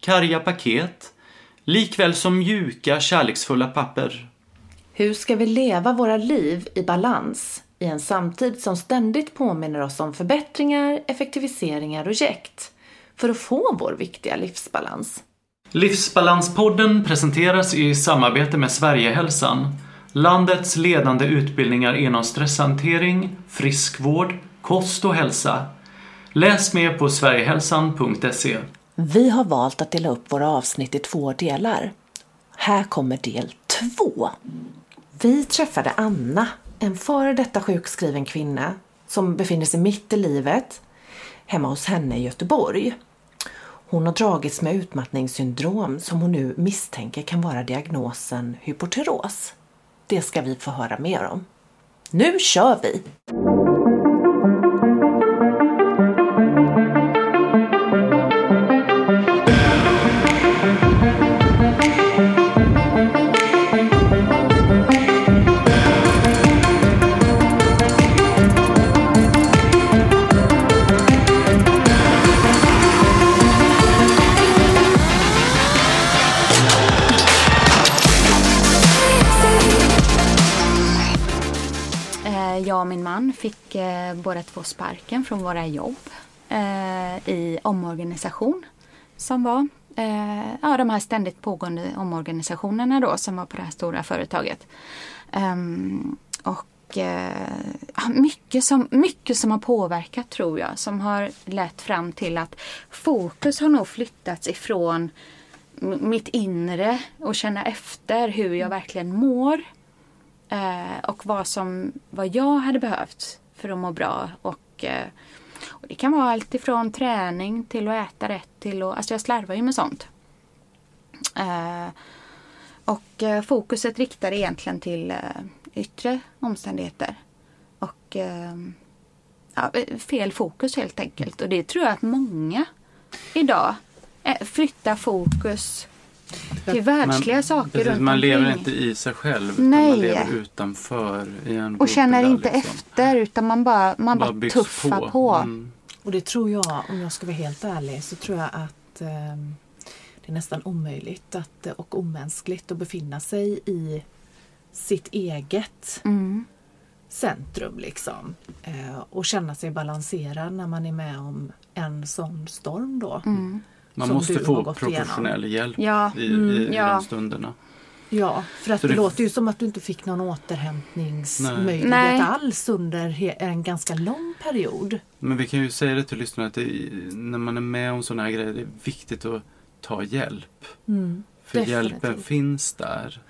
karga paket, likväl som mjuka, kärleksfulla papper. Hur ska vi leva våra liv i balans i en samtid som ständigt påminner oss om förbättringar, effektiviseringar och jäkt för att få vår viktiga livsbalans? Livsbalanspodden presenteras i samarbete med Sverigehälsan, landets ledande utbildningar inom stresshantering, friskvård, kost och hälsa. Läs mer på sverigehälsan.se. Vi har valt att dela upp våra avsnitt i två delar. Här kommer del två. Vi träffade Anna, en före detta sjukskriven kvinna som befinner sig mitt i livet hemma hos henne i Göteborg. Hon har dragits med utmattningssyndrom som hon nu misstänker kan vara diagnosen hypotyros. Det ska vi få höra mer om. Nu kör vi! Fick eh, båda två sparken från våra jobb eh, i omorganisation som var. Eh, ja, de här ständigt pågående omorganisationerna då som var på det här stora företaget. Ehm, och eh, mycket, som, mycket som har påverkat tror jag som har lett fram till att fokus har nog flyttats ifrån mitt inre och känna efter hur jag verkligen mår eh, och vad, som, vad jag hade behövt för att må bra. Och, eh, och det kan vara allt ifrån träning till att äta rätt till att, alltså jag slarvar ju med sånt. Eh, och eh, fokuset riktar egentligen till eh, yttre omständigheter. Och eh, ja, fel fokus helt enkelt. Och det tror jag att många idag eh, flyttar fokus till världsliga saker precis, runt Man lever omkring. inte i sig själv utan Nej. man lever utanför i en Och känner inte liksom. efter utan man bara, man bara, byggs tuffar på. Mm. Och det tror jag, om jag ska vara helt ärlig, så tror jag att eh, det är nästan omöjligt att, och omänskligt att befinna sig i sitt eget Mm. centrum liksom. Eh, och känna sig balanserad när man är med om en sån storm då. Mm. Man Som måste du har få gått professionell hjälp Ja, i, mm, i, i ja. de stunderna. Ja, för att det, det- låter ju som att du inte fick någon återhämtningsmöjlighet Nej. alls under en ganska lång period. Men vi kan ju säga det till lyssnarna att det, när man är med om sådana här grejer det är viktigt att ta hjälp. Mm. För Definitivt. hjälpen finns där.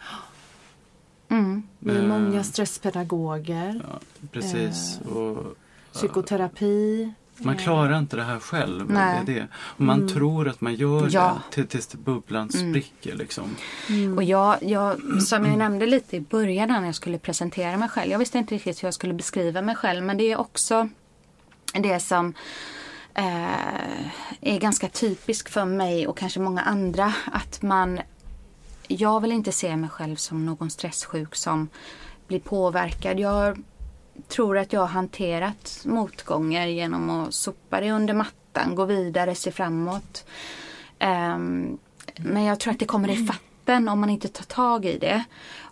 Mm. Är Eh, många stresspedagoger, Ja, precis. Eh, Och, psykoterapi. Man eh, klarar inte det här själv. Nej. Det är det. Och man tror att man gör Ja. det till, tills bubblan Mm. spricker. Liksom. mm. Och jag, jag, som jag nämnde lite i början när jag skulle presentera mig själv. Jag visste inte riktigt hur jag skulle beskriva mig själv. Men det är också det som eh, är ganska typiskt för mig och kanske många andra. Att man, jag vill inte se mig själv som någon stresssjuk som blir påverkad. Jag tror att jag har hanterat motgångar genom att sopa det under mattan, gå vidare, se framåt. Ehm, men jag tror att det kommer i fatten om man inte tar tag i det.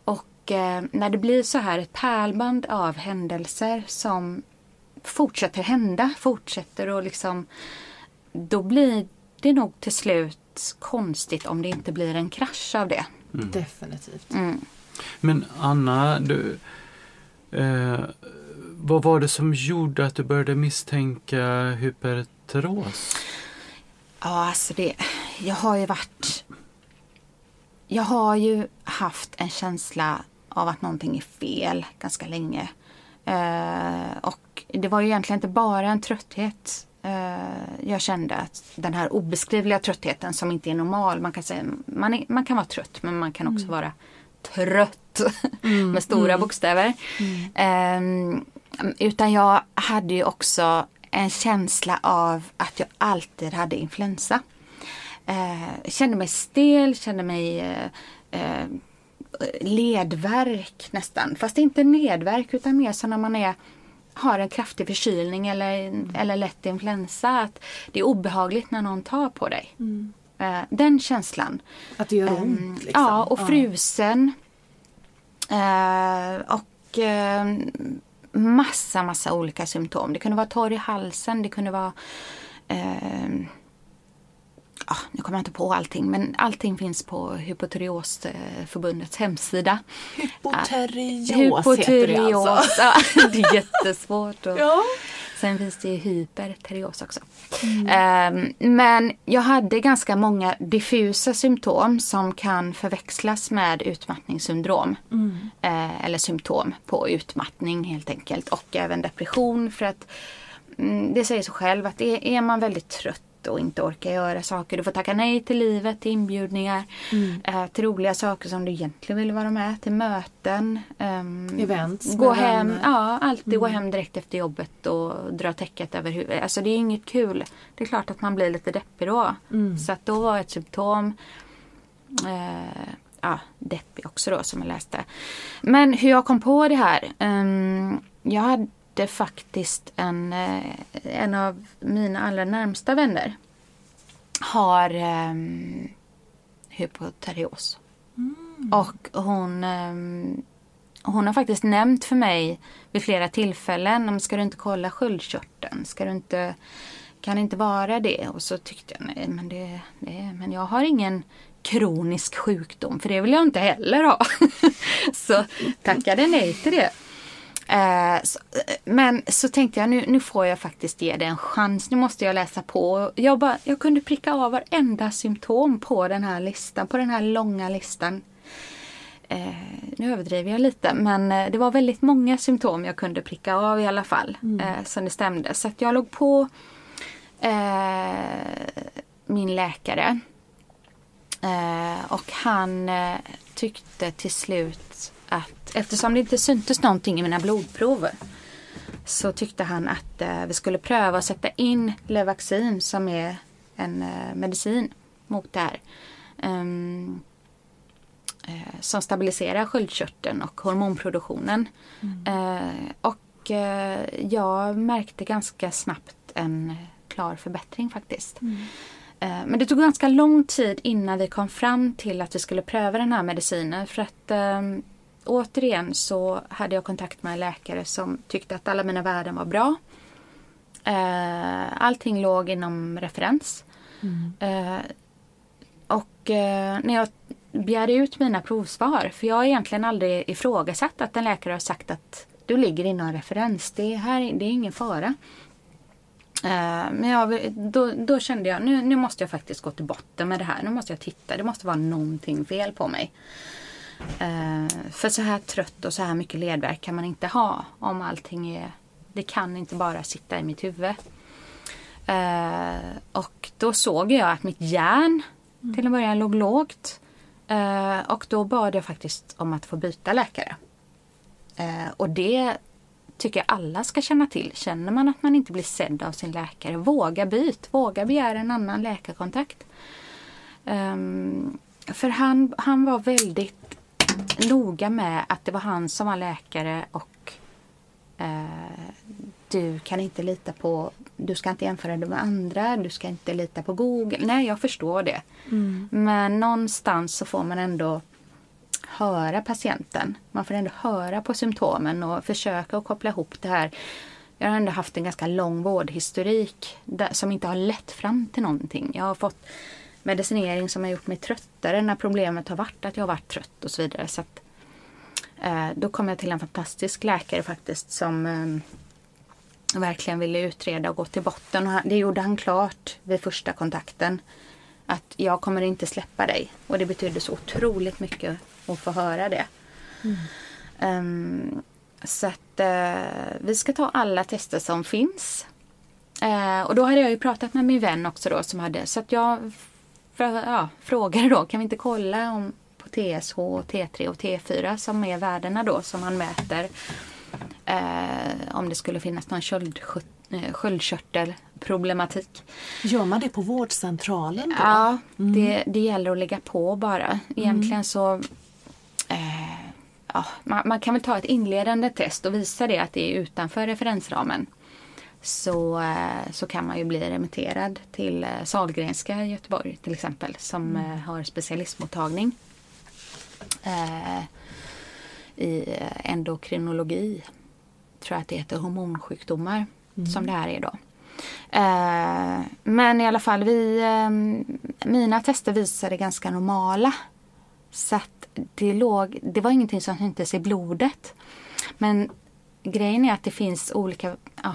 Och eh, när det blir så här ett pärlband av händelser som fortsätter hända, fortsätter och liksom då blir det nog till slut konstigt om det inte blir en krasch av det. Definitivt. Mm. Men Anna, du, eh, vad var det som gjorde att du började misstänka hyperteros? Ja, alltså det... Jag har ju varit... Jag har ju haft en känsla av att någonting är fel ganska länge. Eh, och det var ju egentligen inte bara en trötthet Eh, jag kände att den här obeskrivliga tröttheten som inte är normal. Man kan, säga, man, är, man kan vara trött men man kan också Mm. vara trött med stora bokstäver. Mm. Eh, utan jag hade ju också en känsla av att jag alltid hade influensa. Eh, kände mig stel, kände mig eh, eh, ledvärk nästan. Fast inte ledvärk utan mer så när man är, har en kraftig förkylning eller, eller lätt influensa. Att det är obehagligt när någon tar på dig. Eh, den känslan. Att det gör Ehm, ont. Liksom. Ja, och frusen. Eh, och eh, massa, massa olika symptom. Det kunde vara torr i halsen, det kunde vara eh, ja, nu kommer jag inte på allting, men allting finns på Hypotyreosförbundets hemsida. Hypoterios heter det alltså. ja, det är jättesvårt. Och, Ja. Sen finns det hyperterios också. Ehm, men jag hade ganska många diffusa symptom som kan förväxlas med utmattningssyndrom. Eh, eller symptom på utmattning helt enkelt. Och även depression för att mm, det säger sig själv att är man väldigt trött och inte orkar göra saker. Du får tacka nej till livet, till inbjudningar, eh, till roliga saker som du egentligen vill vara med, till möten. ehm, Events Gå hem, vänner. ja, alltid gå hem direkt efter jobbet och dra täcket över huvudet. Alltså det är inget kul. Det är klart att man blir lite deppig då. Så att då var ett symptom eh, ja, deppig också då som jag läste. Men hur jag kom på det här. ehm, jag hade faktiskt en, eh, en av mina allra närmsta vänner har um, hypoterios. Och hon, ehm, hon har faktiskt nämnt för mig vid flera tillfällen om ska du inte kolla sköldkörteln? Ska du inte, kan det inte vara det? Och så tyckte jag nej men, det, det, men jag har ingen kronisk sjukdom för det vill jag inte heller ha. så tackade nej till det. Eh, så, eh, men så tänkte jag nu, nu får jag faktiskt ge det en chans. Nu måste jag läsa på. Jag, bara, jag kunde pricka av varenda symptom på den här listan, på den här långa listan. Eh, nu överdriver jag lite men eh, det var väldigt många symptom jag kunde pricka av i alla fall. Eh, som det stämde. Så jag låg på min läkare. Och han tyckte till slut att eftersom det inte syntes någonting i mina blodprover så tyckte han att eh, vi skulle pröva att sätta in Levaxin som är en eh, medicin mot det här. Ehm, eh, som stabiliserar sköldkörteln och hormonproduktionen. Eh, och eh, jag märkte ganska snabbt en klar förbättring faktiskt. Eh, Men det tog ganska lång tid innan vi kom fram till att vi skulle pröva den här medicinen. För att eh, återigen så hade jag kontakt med en läkare som tyckte att alla mina värden var bra. Eh, allting låg inom referens. Eh, och eh, när jag begärde ut mina provsvar, för jag har egentligen aldrig ifrågasatt att en läkare har sagt att du ligger inom referens. Det är, här, det är ingen fara. Eh, Men jag, då, då kände jag nu, nu måste jag faktiskt gå till botten med det här. Nu måste jag titta. Det måste vara någonting fel på mig. Eh, för så här trött och så här mycket ledvärk kan man inte ha om allting är... Det kan inte bara sitta i mitt huvud. Eh, och då såg jag att mitt hjärn till en början låg lågt. Eh, och då bad jag faktiskt om att få byta läkare. Och det tycker jag alla ska känna till. Känner man att man inte blir sedd av sin läkare, våga byt. Våga begära en annan läkarkontakt. Ehm, för han, han var väldigt noga med att det var han som var läkare och eh, du kan inte lita på, du ska inte jämföra det med andra, du ska inte lita på Google. Nej, jag förstår det. Men någonstans så får man ändå höra patienten. Man får ändå höra på symptomen och försöka att koppla ihop det här. Jag har ändå haft en ganska lång vårdhistorik där, som inte har lett fram till någonting. Jag har fått medicinering som har gjort mig tröttare när problemet har varit att jag har varit trött och så vidare. Så att, eh, då kom jag till en fantastisk läkare faktiskt som eh, verkligen ville utreda och gå till botten. Och det gjorde han klart vid första kontakten. Att jag kommer inte släppa dig. Och det betydde så otroligt mycket att få höra det. Ehm, så att eh, vi ska ta alla tester som finns. Eh, och då hade jag ju pratat med min vän också då som hade, så att jag ja, frågade då, kan vi inte kolla om på TSH, T3 och T4 som är värdena då som man mäter eh, om det skulle finnas någon eh, sköldkörtelproblematik. Gör man det på vårdcentralen? Då? Ja, mm. det, det gäller att lägga på bara. Egentligen mm. så eh, ja, man, man, kan väl ta ett inledande test och visa det att det är utanför referensramen. Så, eh, så kan man ju bli remitterad till eh, Sahlgrenska i Göteborg till exempel som mm. har specialistmottagning. Eh, I endokrinologi tror jag att det heter hormonsjukdomar mm. som det här är då. Eh, men i alla fall, vi, eh, mina tester visade ganska normala. Så att det, låg, det var ingenting som syntes i blodet. Men grejen är att det finns olika ja,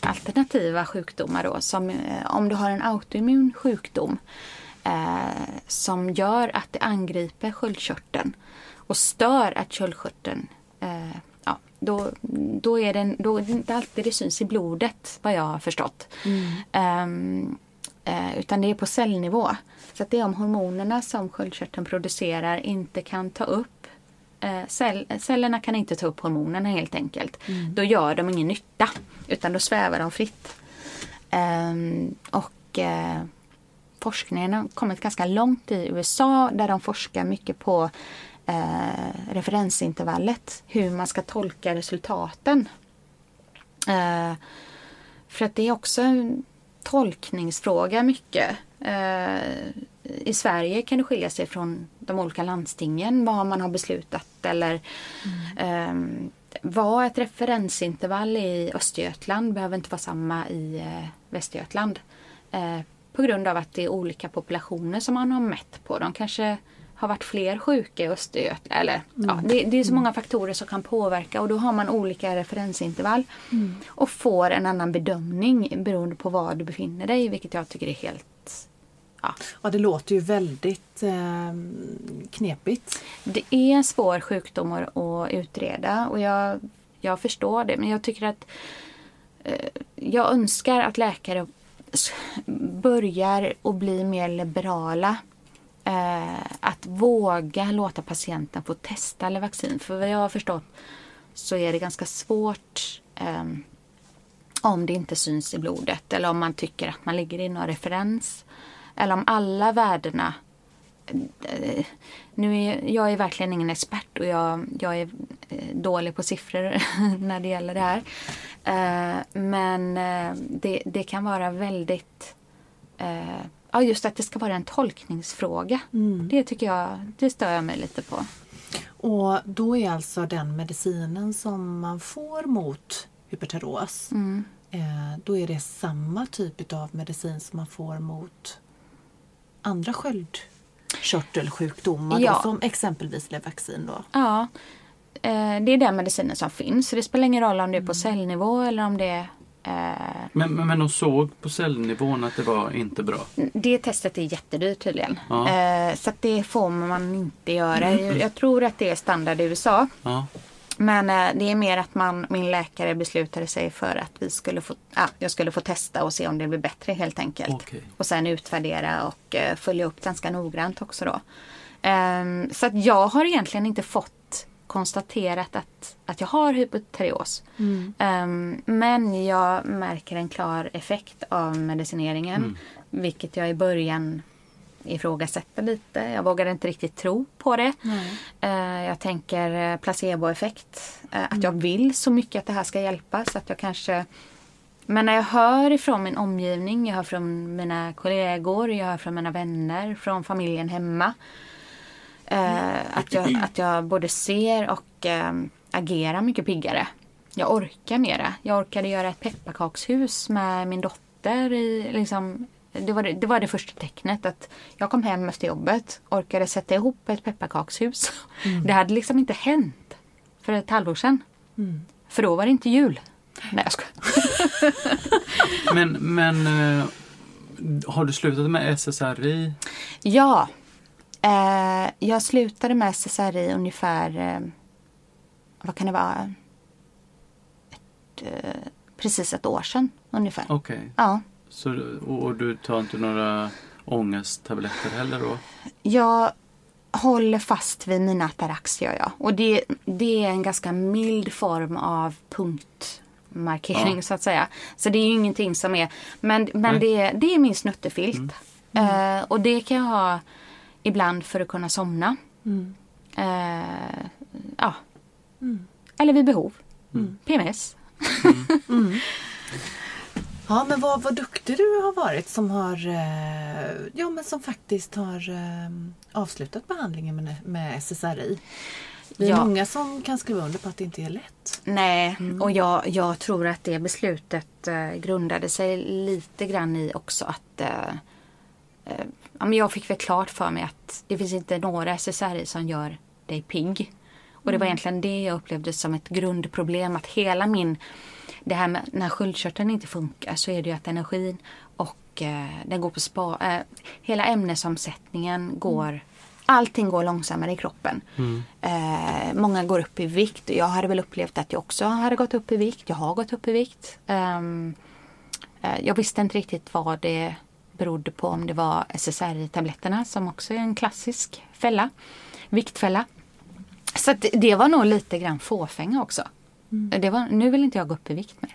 alternativa sjukdomar då. Som, eh, om du har en autoimmun sjukdom eh, som gör att det angriper sköldkörteln och stör att sköldkörteln eh, då, då, är det, då är det inte alltid det syns i blodet vad jag har förstått. Mm. Um, uh, utan det är på cellnivå. Så att det är om hormonerna som sköldkörteln producerar inte kan ta upp cell, cellerna kan inte ta upp hormonerna helt enkelt. Mm. Då gör de ingen nytta utan då svävar de fritt. Um, och uh, forskningen har kommit ganska långt i USA där de forskar mycket på eh, referensintervallet. Hur man ska tolka resultaten. Eh, för att det är också en tolkningsfråga mycket. Eh, I Sverige kan det skilja sig från de olika landstingen vad man har beslutat eller mm. eh, vad ett referensintervall i Östergötland behöver inte vara samma i eh, Västergötland. Eh, på grund av att det är olika populationer som man har mätt på. De kanske har varit fler sjuka i Östergötland. Eller, mm. ja, det, det, är så många faktorer som kan påverka och då har man olika referensintervall. Mm. Och får en annan bedömning beroende på var du befinner dig vilket jag tycker är helt Ja. ja, det låter ju väldigt eh, knepigt. Det är en svår sjukdom att utreda och jag, jag förstår det men jag tycker att eh, jag önskar att läkare börjar att bli mer liberala eh, att våga låta patienten få testa eller vaccin. För vad jag har förstått så är det ganska svårt eh, om det inte syns i blodet eller om man tycker att man ligger i någon referens. Eller om alla värdena eh, nu är jag är verkligen ingen expert och jag, jag är eh, dålig på siffror när det gäller det här. Eh, men det, det kan vara väldigt ja, just att det ska vara en tolkningsfråga. Mm. Det tycker jag, det stör jag mig lite på. Och då är alltså den medicinen som man får mot hyperteros, mm. då är det samma typ av medicin som man får mot andra sköldkörtelsjukdomar ja. som exempelvis Levaxin då? Ja, eh, det är den medicinen som finns. Så det spelar ingen roll om det är på mm. cellnivå eller om det är Eh, men, men, men de såg på cellnivån att det var inte bra? Det testet är jättedyrt tydligen. Ja. Eh, så det får man inte göra. Mm. Jag, tror att det är standard i USA. Ja. Men eh, det är mer att man, min läkare beslutade sig för att vi skulle få, ja, jag skulle få testa och se om det blir bättre helt enkelt. Okay. Och sen utvärdera och följa upp ganska noggrant också då. Ehm, så att jag har egentligen inte fått konstaterat att, att jag har hypoterios. Mm. Um, men jag märker en klar effekt av medicineringen. Mm. Vilket jag i början ifrågasätter lite. Jag vågade inte riktigt tro på det. Uh, jag tänker placeboeffekt. Uh, att jag mm. vill så mycket att det här ska hjälpa så att jag kanske men när jag hör ifrån min omgivning, jag hör från mina kollegor, jag hör från mina vänner, från familjen hemma. Eh, att, jag, att jag både ser och eh, agerar mycket piggare. Jag orkar mera. Jag orkade göra ett pepparkakshus med min dotter. I, liksom, det, var det, det var det första tecknet. att Jag kom hem efter jobbet, orkade sätta ihop ett pepparkakshus. Mm. Det hade liksom inte hänt för ett halvår sedan. Mm. För då var det inte jul. Nej jag skojar. men, men eh, har du slutat med SSRI? Ja, Eh, jag slutade med SSRI ungefär, eh, vad kan det vara, ett, eh, precis ett år sedan. ungefär. Okej. Ja. Så, och, och du tar inte några ångesttabletter heller då? Jag håller fast vid mina Atarax gör jag. Och det, det är en ganska mild form av punktmarkering Ja. så att säga. Så det är ju ingenting som är... Men, men Nej. det, är- det är min snuttefilt. Eh, och det kan jag ha ibland för att kunna somna. Mm. Eh, ja. Eller vid behov. PMS. Ja, men vad, vad duktig du har varit som har eh, ja, men som faktiskt har eh, avslutat behandlingen med, med SSRI. Det är Ja. många som kan skriva under på att det inte är lätt. Nej, och jag, jag tror att det beslutet eh, grundade sig lite grann i också att eh, eh, ja, men jag fick väl klart för mig att det finns inte några SSRI som gör dig pigg. Och det var egentligen det jag upplevde som ett grundproblem. Att hela min, det här med när sköldkörteln inte funkar så är det ju att energin och eh, den går på spa, eh, hela ämnesomsättningen går Allting går långsammare i kroppen. Eh, många går upp i vikt. Jag hade väl upplevt att jag också hade gått upp i vikt. Jag har gått upp i vikt. Ehm, eh, jag visste inte riktigt vad det berodde på. Om det var SSRI-tabletterna som också är en klassisk fälla. Viktfälla. Så det var nog lite grann fåfänga också. Det var, nu vill inte jag gå upp i vikt mer.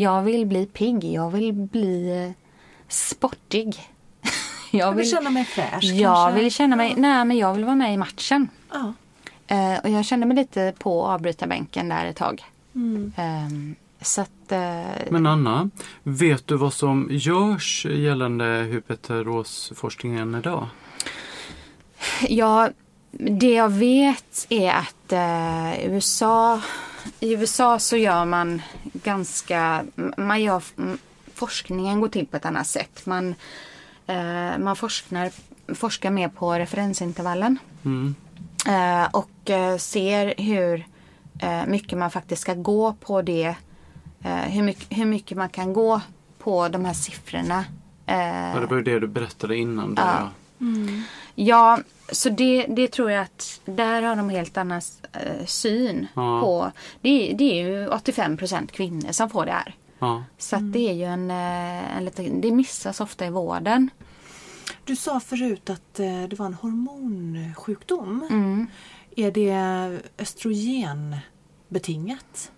Jag vill bli pigg. Jag vill bli eh, sportig. jag Jag vill känna mig fräsch jag kanske. vill känna mig, nej men jag vill vara med i matchen. Ja. Eh, och jag kände mig lite på avbrytarbänken där ett tag. Mm. Så att, eh, Men Anna, vet du vad som görs gällande hyperterosforskningen idag? ja, det jag vet är att eh, USA, i USA så gör man ganska, man gör, forskningen går till på ett annat sätt. Man, eh, man forskar, forskar mer på referensintervallen. Mm. Eh, och eh, ser hur eh, mycket man faktiskt ska gå på det. Eh, hur, mycket, hur mycket man kan gå på de här siffrorna. Eh, Ja, det var ju det du berättade innan. Där, Ja. ja. Ja, så det, det tror jag att där har de helt annan eh, syn Ja. på. Det, är- det är ju 85% kvinnor som får det här. Ja. Så att det är ju en, eh, en lite, det missas ofta i vården. Du sa förut att eh, det var en hormonsjukdom. Mm. Är det östrogenbetingat?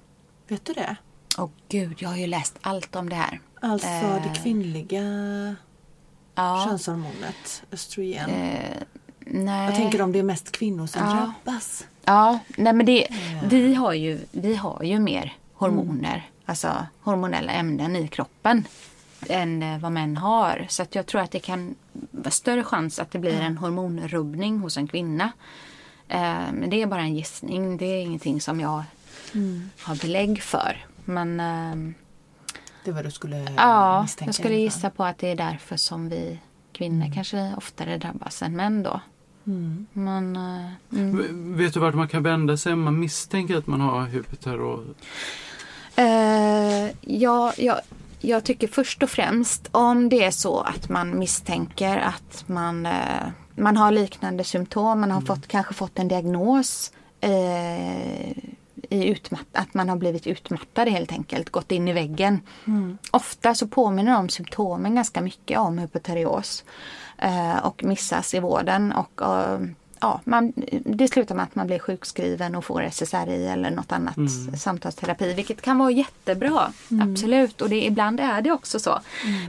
Vet du det? Åh gud, jag har ju läst allt om det här. Alltså Eh. det kvinnliga Ja, könshormonet östrogen. eh, nej. Jag tänker om det är mest kvinnor som Ja. drabbas. Ja, nej men det, vi, har ju, vi har ju mer hormoner, alltså hormonella ämnen i kroppen än eh, vad män har. Så att jag tror att det kan vara större chans att det blir en hormonrubbning hos en kvinna. Eh, men det är bara en gissning, det är ingenting som jag har belägg för. Men ehm, Det var du skulle ja, misstänka. jag skulle gissa på att det är därför som vi kvinnor kanske oftare drabbas än män då. Mm. Men eh, mm. Vet du vart man kan vända sig om man misstänker att man har hyperteros? Eh, ja, jag, jag tycker först och främst om det är så att man misstänker att man, eh, man har liknande symptom, man har fått, kanske fått en diagnos eh, i utmatt, att man har blivit utmattad helt enkelt, gått in i väggen. Ofta så påminner de symptomen ganska mycket om hypoterios eh, och missas i vården. Och, eh, ja, man, det slutar med att man blir sjukskriven och får SSRI eller något annat samtalsterapi, vilket kan vara jättebra. Absolut, och det, ibland är det också så.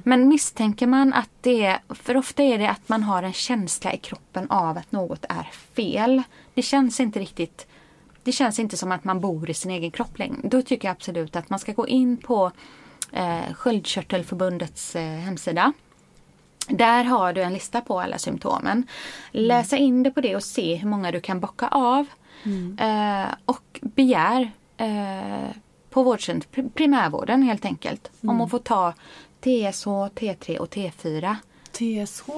Men misstänker man att det är, för ofta är det att man har en känsla i kroppen av att något är fel. Det känns inte riktigt det känns inte som att man bor i sin egen kropp längre. Då tycker jag absolut att man ska gå in på eh, Sköldkörtelförbundets eh, hemsida. Där har du en lista på alla symptomen. Läsa in det på det och se hur många du kan bocka av. Eh, och begär eh, på vårdcent- pr- primärvården helt enkelt om att få ta TSH, T3 och T4. TSH,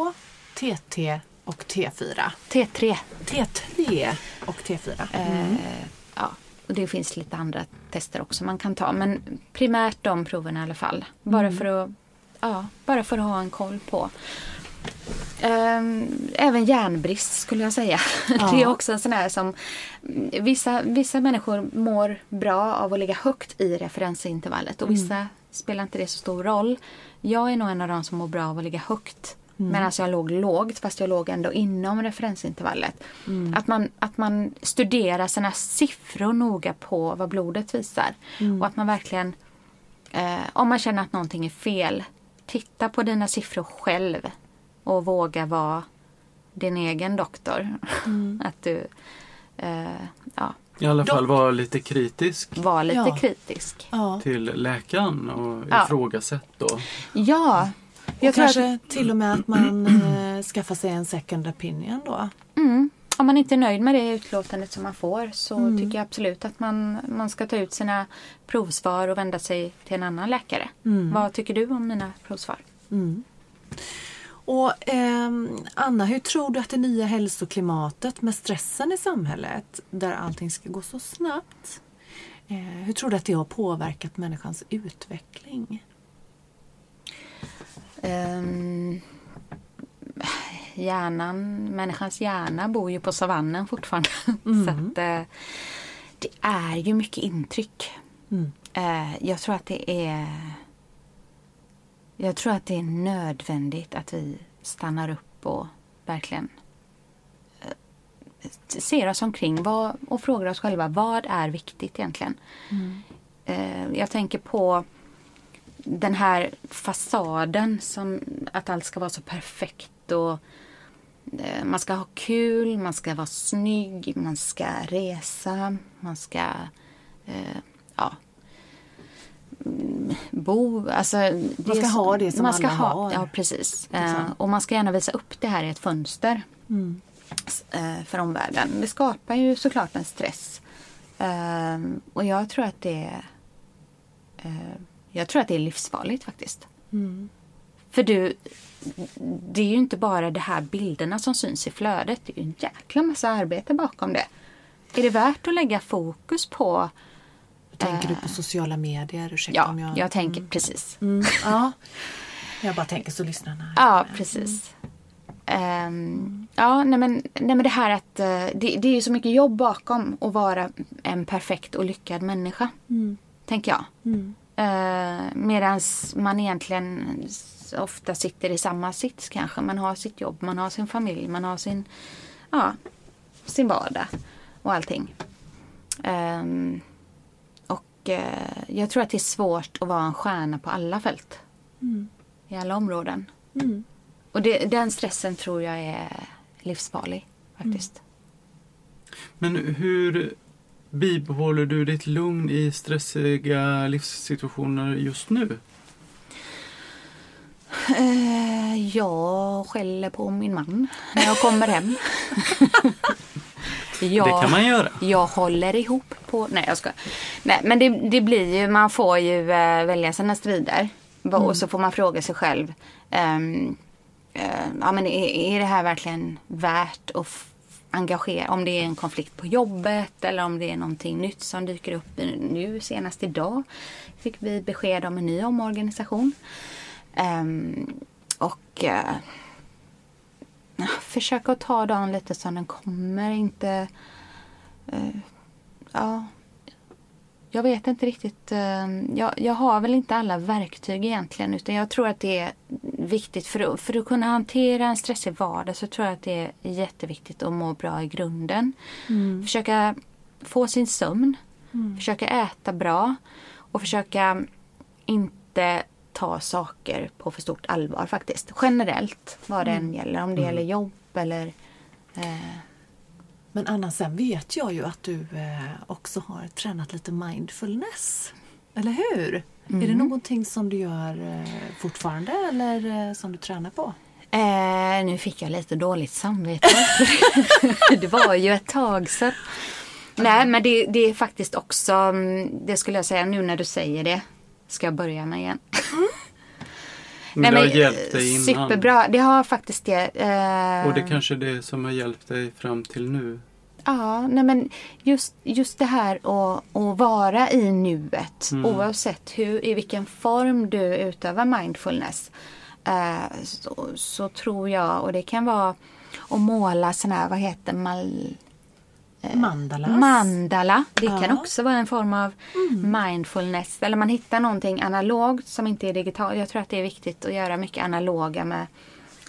TT och T4. T3 T3 och T4. Eh, ja, och det finns lite andra tester också man kan ta. Men primärt de proverna i alla fall. Bara, för, att, ja, bara för att ha en koll på. Ehm, även järnbrist skulle jag säga. Det är också en sån här som vissa, vissa människor mår bra av att ligga högt i referensintervallet och vissa spelar inte det så stor roll. Jag är nog en av de som mår bra av att ligga högt. Mm. Men alltså jag låg lågt fast jag låg ändå inom referensintervallet. Mm. Att, man, att man studerar sina siffror noga på vad blodet visar. Mm. Och att man verkligen, eh, om man känner att någonting är fel, titta på dina siffror själv. Och våga vara din egen doktor. Mm. att du eh, ja, I alla fall vara lite kritisk var lite Ja. kritisk. Ja. till läkaren och Ja. ifrågasätt då. Ja, jag tror kanske att till och med att man eh, skaffar sig en second opinion då. mm, om man inte är nöjd med det utlåtandet som man får så Mm. tycker jag absolut att man, man ska ta ut sina provsvar och vända sig till en annan läkare. Mm. Vad tycker du om mina provsvar? Mm. Och ehm, Anna, hur tror du att det nya hälsoklimatet med stressen i samhället där allting ska gå så snabbt. Eh, hur tror du att det har påverkat människans utveckling? Um, hjärnan, människans hjärna bor ju på savannen fortfarande. Mm. Så att, eh, det är ju mycket intryck. Mm. Eh, jag tror att det är Jag tror att det är nödvändigt att vi stannar upp och verkligen eh, ser oss omkring och frågar oss själva vad är viktigt egentligen. Mm. Eh, jag tänker på den här fasaden som att allt ska vara så perfekt och eh, man ska ha kul, man ska vara snygg, man ska resa, man ska eh, ja, mm, bo. Alltså, Man ska ha det som man ska alla ha, har. Ja, precis. Eh, och man ska gärna visa upp det här i ett fönster Mm. eh, för omvärlden. Det skapar ju såklart en stress. Eh, och jag tror att det är jag tror att det är livsfarligt faktiskt. Mm. För du, det är ju inte bara de här bilderna som syns i flödet. Det är ju en jäkla massa arbete bakom det. Är det värt att lägga fokus på... Tänker du Eh, på sociala medier? Ursäkta Ja, om jag... jag tänker precis. Mm. Ja. Jag bara tänker så lyssnarna. Ja, precis. Ehm, ja, nej men, nej men det här att eh, det, det är ju så mycket jobb bakom att vara en perfekt och lyckad människa. Mm. Tänker jag. Mm. Uh, Medan man egentligen ofta sitter i samma sits kanske. Man har sitt jobb, man har sin familj, man har sin, ja, sin vardag och allting. Ehm, och eh, jag tror att det är svårt att vara en stjärna på alla fält. Mm. I alla områden. Mm. Och det, den stressen tror jag är livsfarlig faktiskt. Men hur bibehåller du ditt lugn i stressiga livssituationer just nu? Eh, jag skäller på min man när jag kommer hem. jag, Det kan man göra. Jag håller ihop på... Nej, jag ska. Nej, men det, det blir ju... Man får ju eh, välja sina strider. Va- Och så får man fråga sig själv. ehm, eh, ja, men är, är det här verkligen värt att engagera? Om det är en konflikt på jobbet eller om det är någonting nytt som dyker upp. Nu senast idag fick vi besked om en ny omorganisation. Um, och uh, försöka att ta dagen lite som den kommer. Inte... uh, ja, jag vet inte riktigt. eh, jag, jag har väl inte alla verktyg egentligen. Utan jag tror att det är viktigt. För, för att kunna hantera en stressig vardag så tror jag att det är jätteviktigt att må bra i grunden. Mm. Försöka få sin sömn. Mm. Försöka äta bra. Och försöka inte ta saker på för stort allvar faktiskt. Generellt vad det än gäller. Om det gäller jobb eller... Eh, Men Anna, sen vet jag ju att du eh, också har tränat lite mindfulness. Eller hur? Är det någonting som du gör eh, fortfarande eller eh, som du tränar på? Eh, nu fick jag lite dåligt samvete. det var ju ett tag sedan. Nej, men det, det är faktiskt också, mm, det skulle jag säga nu när du säger det, ska jag börja med igen. Men det har men, hjälpt dig innan. Superbra, det har faktiskt det. Eh, Och det kanske är det som har hjälpt dig fram till nu. Ja, nej men just, just det här att, att vara i nuet Mm. oavsett hur, i vilken form du utövar mindfulness. Eh, så, så tror jag, och det kan vara att måla sådana här, vad heter mal, Mandalas. Mandala, det kan Ja. Mm. också vara en form av mindfulness. Eller man hittar någonting analogt som inte är digitalt. Jag tror att det är viktigt att göra mycket analoga med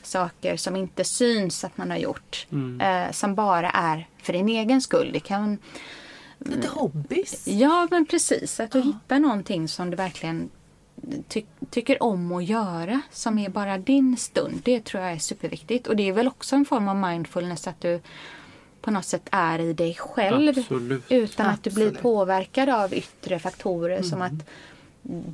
saker som inte syns att man har gjort. Eh, som bara är för din egen skull. Det kan, Lite hobbys. ja men precis, att du hittar någonting som du verkligen ty tycker om att göra. Som är bara din stund. Det tror jag är superviktigt. Och det är väl också en form av mindfulness att du på något sätt är i dig själv. Absolut. Utan att du blir Absolut. påverkad av yttre faktorer som att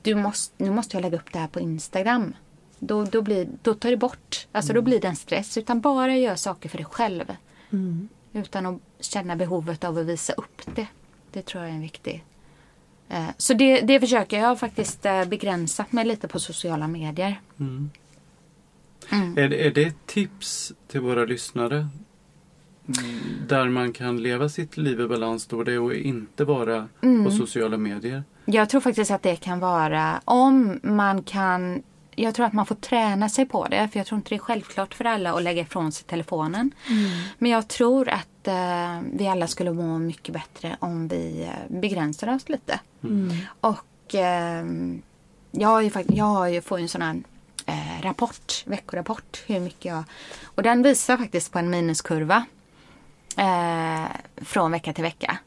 du måste, nu måste jag lägga upp det här på Instagram. Då, då, blir, då tar det bort, alltså då blir det en stress. Utan bara gör saker för dig själv. Utan att känna behovet av att visa upp det. Det tror jag är en viktig. Eh, Så det, det försöker jag faktiskt eh, begränsat mig lite på sociala medier. Är, det- är det ett tips till våra lyssnare? Mm, Där man kan leva sitt liv i balans då det är att inte vara på sociala medier. Jag tror faktiskt att det kan vara om man kan jag tror att man får träna sig på det. För jag tror inte det är självklart för alla att lägga ifrån sig telefonen. Men jag tror att eh, vi alla skulle må mycket bättre om vi eh, begränsar oss lite. Och eh, jag, har ju jag har ju får ju en sån här eh, rapport, veckorapport. Hur mycket jag... Och den visar faktiskt på en minuskurva. Eh, från vecka till vecka.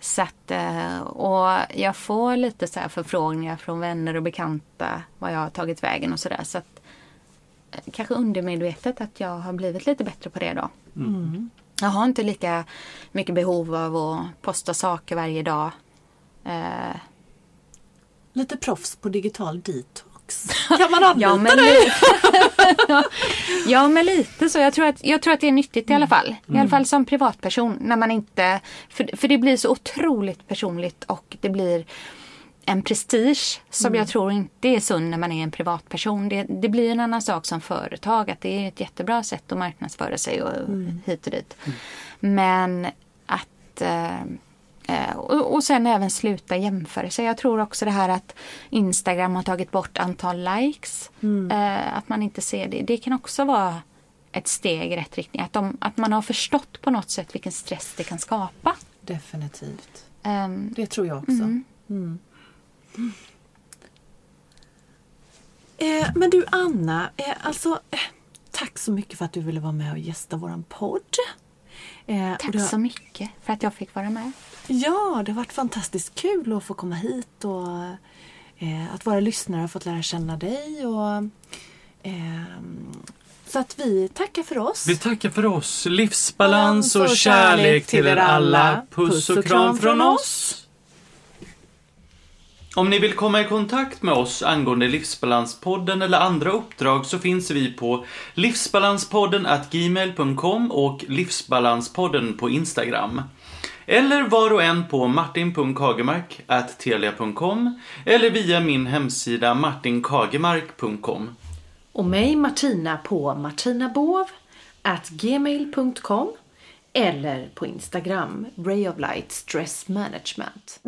Så att, eh, och jag får lite så här förfrågningar från vänner och bekanta vad jag har tagit vägen och sådär. Så att eh, kanske undermedvetet att jag har blivit lite bättre på det då. Jag har inte lika mycket behov av att posta saker varje dag. Eh, Lite proffs på digital detox. Kan man anlita Ja men, dig? ja men lite så. Jag tror, att, jag tror att det är nyttigt i alla fall. I alla fall som privatperson. När man inte, för, för det blir så otroligt personligt och det blir en prestige som jag tror inte är sund när man är en privatperson. Det, det blir en annan sak som företag. Att det är ett jättebra sätt att marknadsföra sig och hit och dit. Men att Eh, och, och sen även sluta jämföra sig. Jag tror också det här att Instagram har tagit bort antal likes. Eh, att man inte ser det. Det kan också vara ett steg i rätt riktning. Att, de, att man har förstått på något sätt vilken stress det kan skapa. Definitivt. Ehm, Det tror jag också. Mm. Eh, men du Anna, eh, alltså eh, tack så mycket för att du ville vara med och gästa våran podd. Eh, tack har- så mycket för att jag fick vara med. Ja, det har varit fantastiskt kul att få komma hit och eh, att våra lyssnare har fått lära känna dig. Och, ehm, så att vi tackar för oss. Vi tackar för oss. Livsbalans och kärlek till er alla. Puss och kram från oss. Om ni vill komma i kontakt med oss angående Livsbalanspodden eller andra uppdrag så finns vi på livsbalanspodden gmail.com och livsbalanspodden på Instagram. Eller var och en på martin.kagemark@telia.com eller via min hemsida martinkagemark.com. Och mig Martina på martinabovgmail.com eller på Instagram Ray of Light Stress Management.